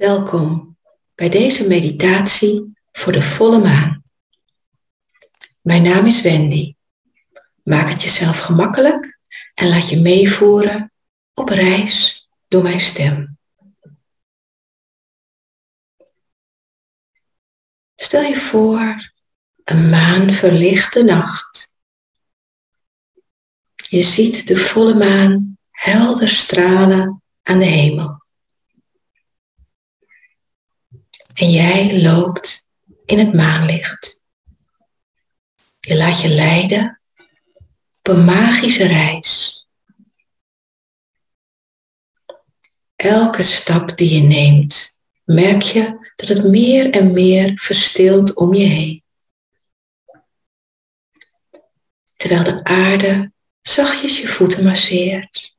Welkom bij deze meditatie voor de volle maan. Mijn naam is Wendy. Maak het jezelf gemakkelijk en laat je meevoeren op reis door mijn stem. Stel je voor een maanverlichte nacht. Je ziet de volle maan helder stralen aan de hemel. En jij loopt in het maanlicht. Je laat je leiden op een magische reis. Elke stap die je neemt, merk je dat het meer en meer verstilt om je heen. Terwijl de aarde zachtjes je voeten masseert,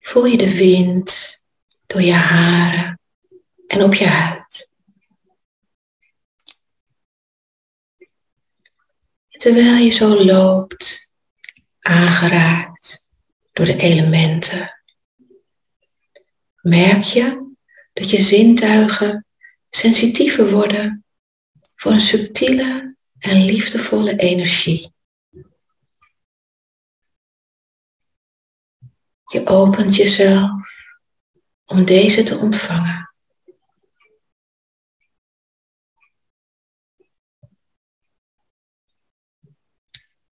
voel je de wind door je haren en op je huid. Terwijl je zo loopt, aangeraakt door de elementen, merk je dat je zintuigen sensitiever worden voor een subtiele en liefdevolle energie. Je opent jezelf om deze te ontvangen.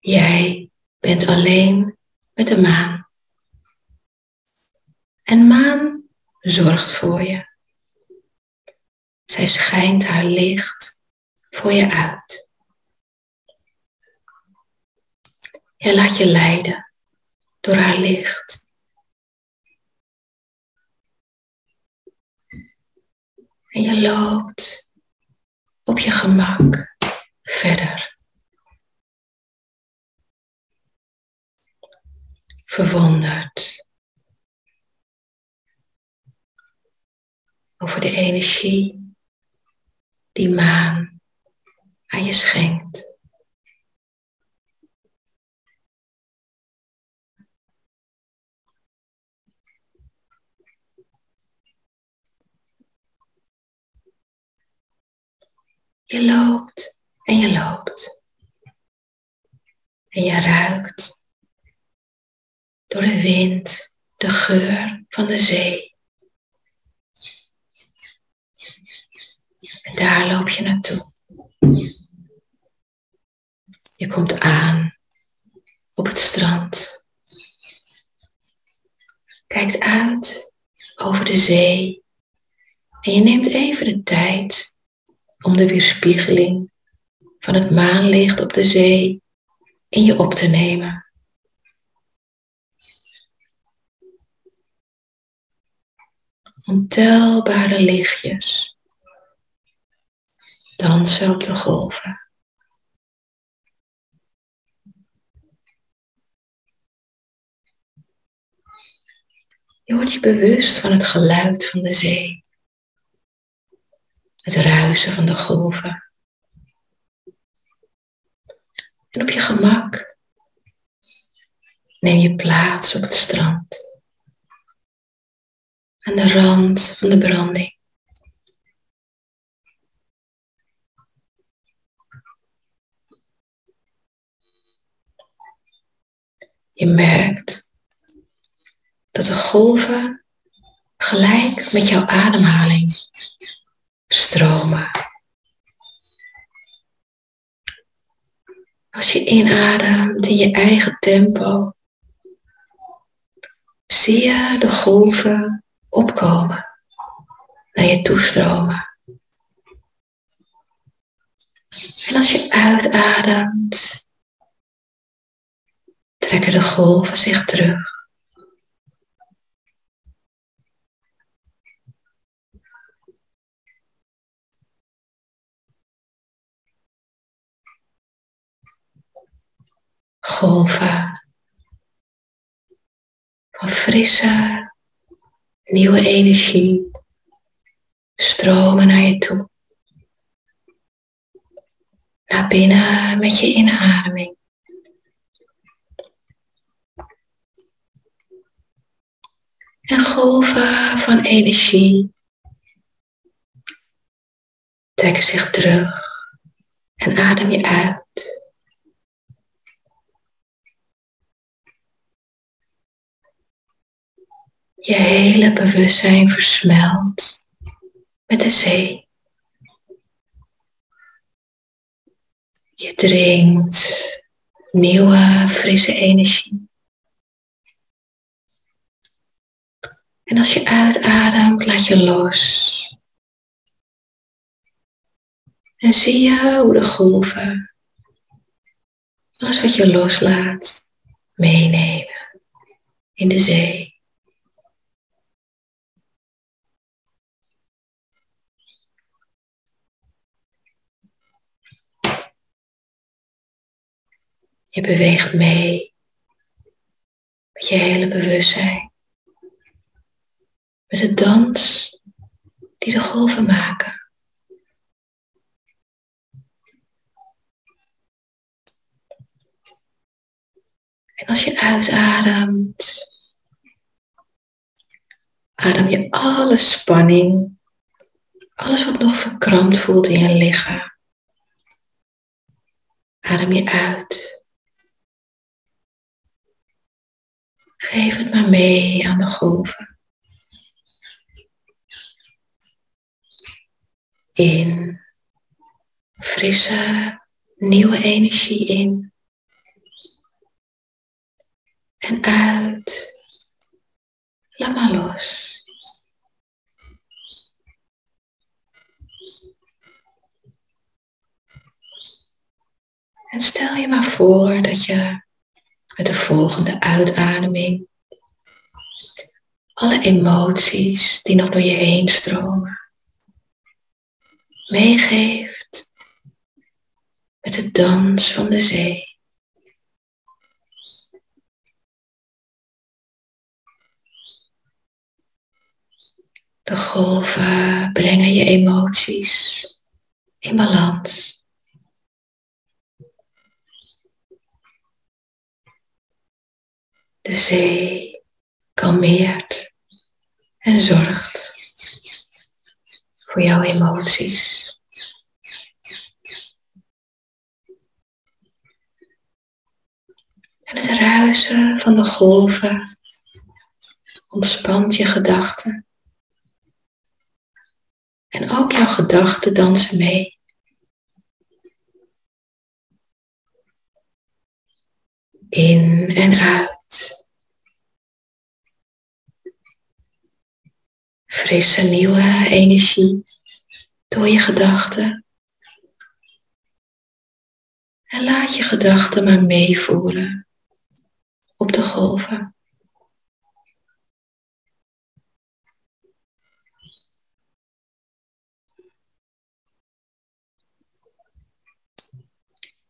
Jij bent alleen met de maan. En maan zorgt voor je. Zij schijnt haar licht voor je uit. Je laat je leiden door haar licht. En je loopt op je gemak verder. Verwonderd over de energie die maan aan je schenkt. Je loopt en je loopt. En je ruikt door de wind, de geur van de zee. En daar loop je naartoe. Je komt aan op het strand. Kijkt uit over de zee. En je neemt even de tijd om de weerspiegeling van het maanlicht op de zee in je op te nemen. Ontelbare lichtjes dansen op de golven. Je wordt je bewust van het geluid van de zee, het ruisen van de golven. En op je gemak neem je plaats op het strand aan de rand van de branding. Je merkt dat de golven gelijk met jouw ademhaling stromen. Als je inademt in je eigen tempo, zie je de golven opkomen, naar je toestromen. En als je uitademt, trekken de golven zich terug. Golven van frisse nieuwe energie stromen naar je toe. Naar binnen met je inademing. En golven van energie trekken zich terug en adem je uit. Je hele bewustzijn versmelt met de zee. Je drinkt nieuwe, frisse energie. En als je uitademt, laat je los. En zie je hoe de golven, alles wat je loslaat, meenemen in de zee. Je beweegt mee met je hele bewustzijn. Met de dans die de golven maken. En als je uitademt, adem je alle spanning, alles wat nog verkrampt voelt in je lichaam, adem je uit. Geef het maar mee aan de golven. In frisse, nieuwe energie in en uit. Laat maar los. En stel je maar voor dat je met de volgende uitademing alle emoties die nog door je heen stromen meegeeft met de dans van de zee. De golven brengen je emoties in balans. De zee kalmeert en zorgt voor jouw emoties. En het ruisen van de golven ontspant je gedachten. En ook jouw gedachten dansen mee. In en uit. Frisse nieuwe energie door je gedachten. En laat je gedachten maar meevoeren op de golven.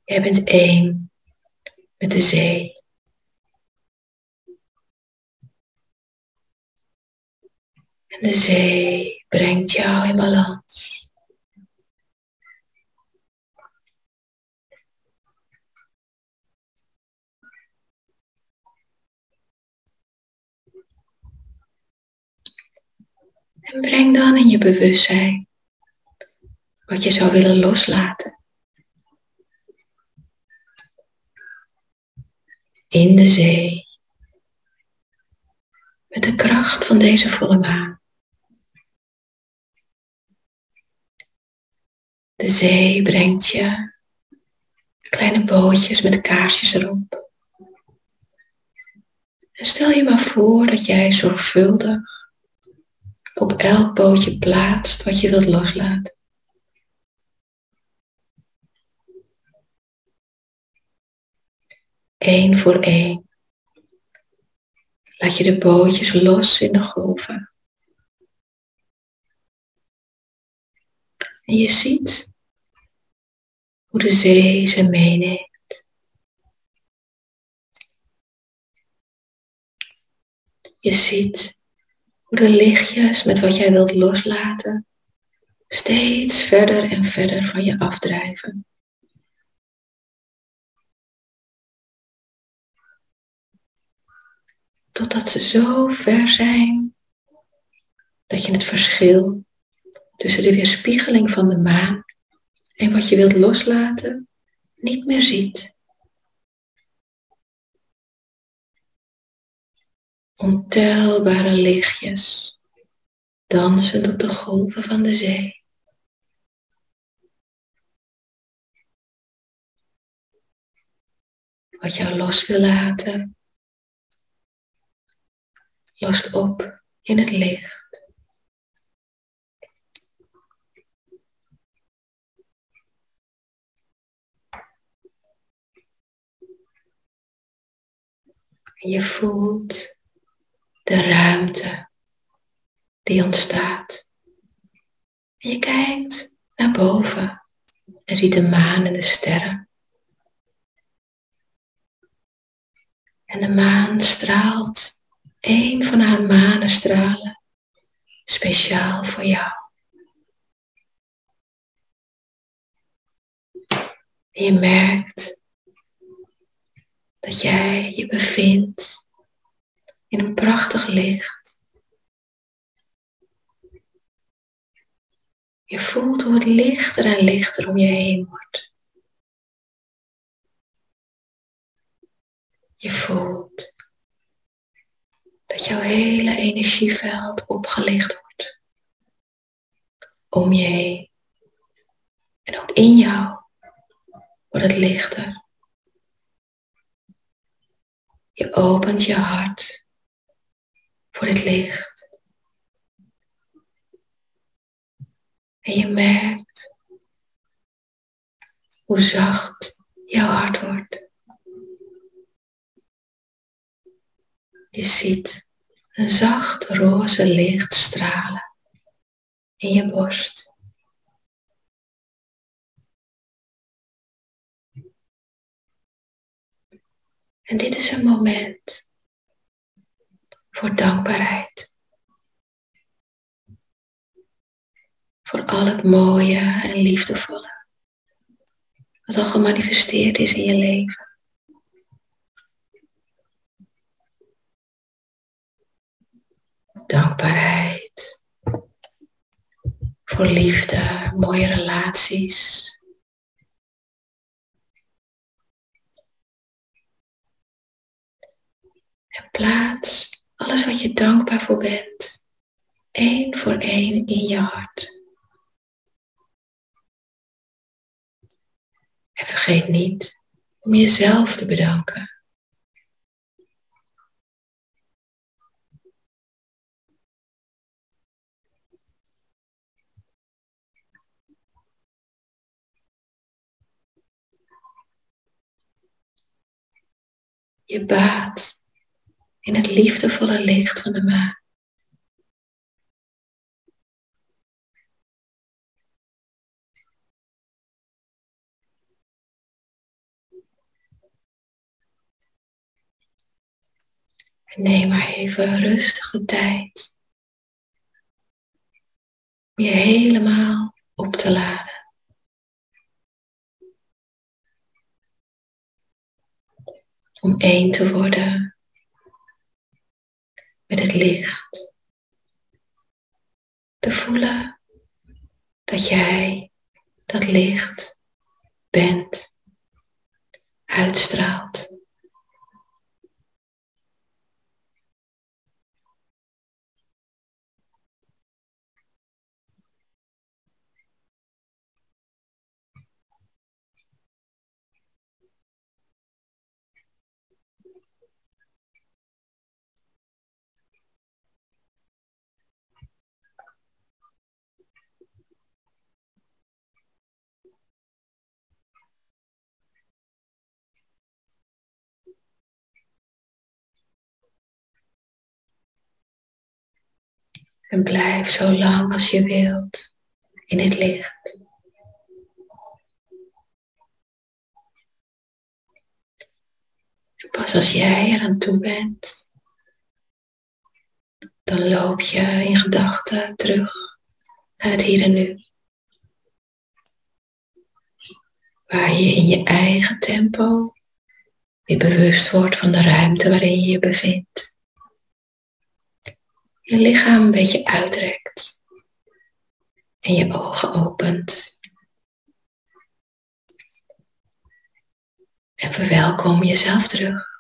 Jij bent één met de zee. En de zee brengt jou in balans. En breng dan in je bewustzijn wat je zou willen loslaten. in de zee. Met de kracht van deze volle maan. De zee brengt je kleine bootjes met kaarsjes erop. En stel je maar voor dat jij zorgvuldig op elk bootje plaatst wat je wilt loslaten. één voor één. Laat je de bootjes los in de golven. En je ziet hoe de zee ze meeneemt. Je ziet hoe de lichtjes met wat jij wilt loslaten steeds verder en verder van je afdrijven. Totdat ze zo ver zijn dat je het verschil tussen de weerspiegeling van de maan en wat je wilt loslaten niet meer ziet. Ontelbare lichtjes dansend op de golven van de zee. Wat jou los wil laten, lost op in het licht. En je voelt de ruimte die ontstaat. En je kijkt naar boven en ziet de maan en de sterren. En de maan straalt een van haar manenstralen speciaal voor jou. En je merkt dat jij je bevindt in een prachtig licht. Je voelt hoe het lichter en lichter om je heen wordt. Je voelt dat jouw hele energieveld opgelicht wordt. Om je heen. En ook in jou wordt het lichter. Je opent je hart voor het licht. En je merkt hoe zacht jouw hart wordt. Je ziet een zacht roze licht stralen in je borst. En dit is een moment voor dankbaarheid. Voor al het mooie en liefdevolle wat al gemanifesteerd is in je leven. Dankbaarheid voor liefde, mooie relaties, En plaats alles wat je dankbaar voor bent, één voor één in je hart. En vergeet niet om jezelf te bedanken. Je baat in het liefdevolle licht van de maan. En neem maar even rustig de tijd om je helemaal op te laden. Om één te worden met het licht. Te voelen dat jij dat licht bent, uitstraalt. En blijf zo lang als je wilt in het licht. En pas als jij er aan toe bent, dan loop je in gedachten terug naar het hier en nu. Waar je in je eigen tempo weer bewust wordt van de ruimte waarin je je bevindt je lichaam een beetje uitrekt. en je ogen opent. En verwelkom jezelf terug.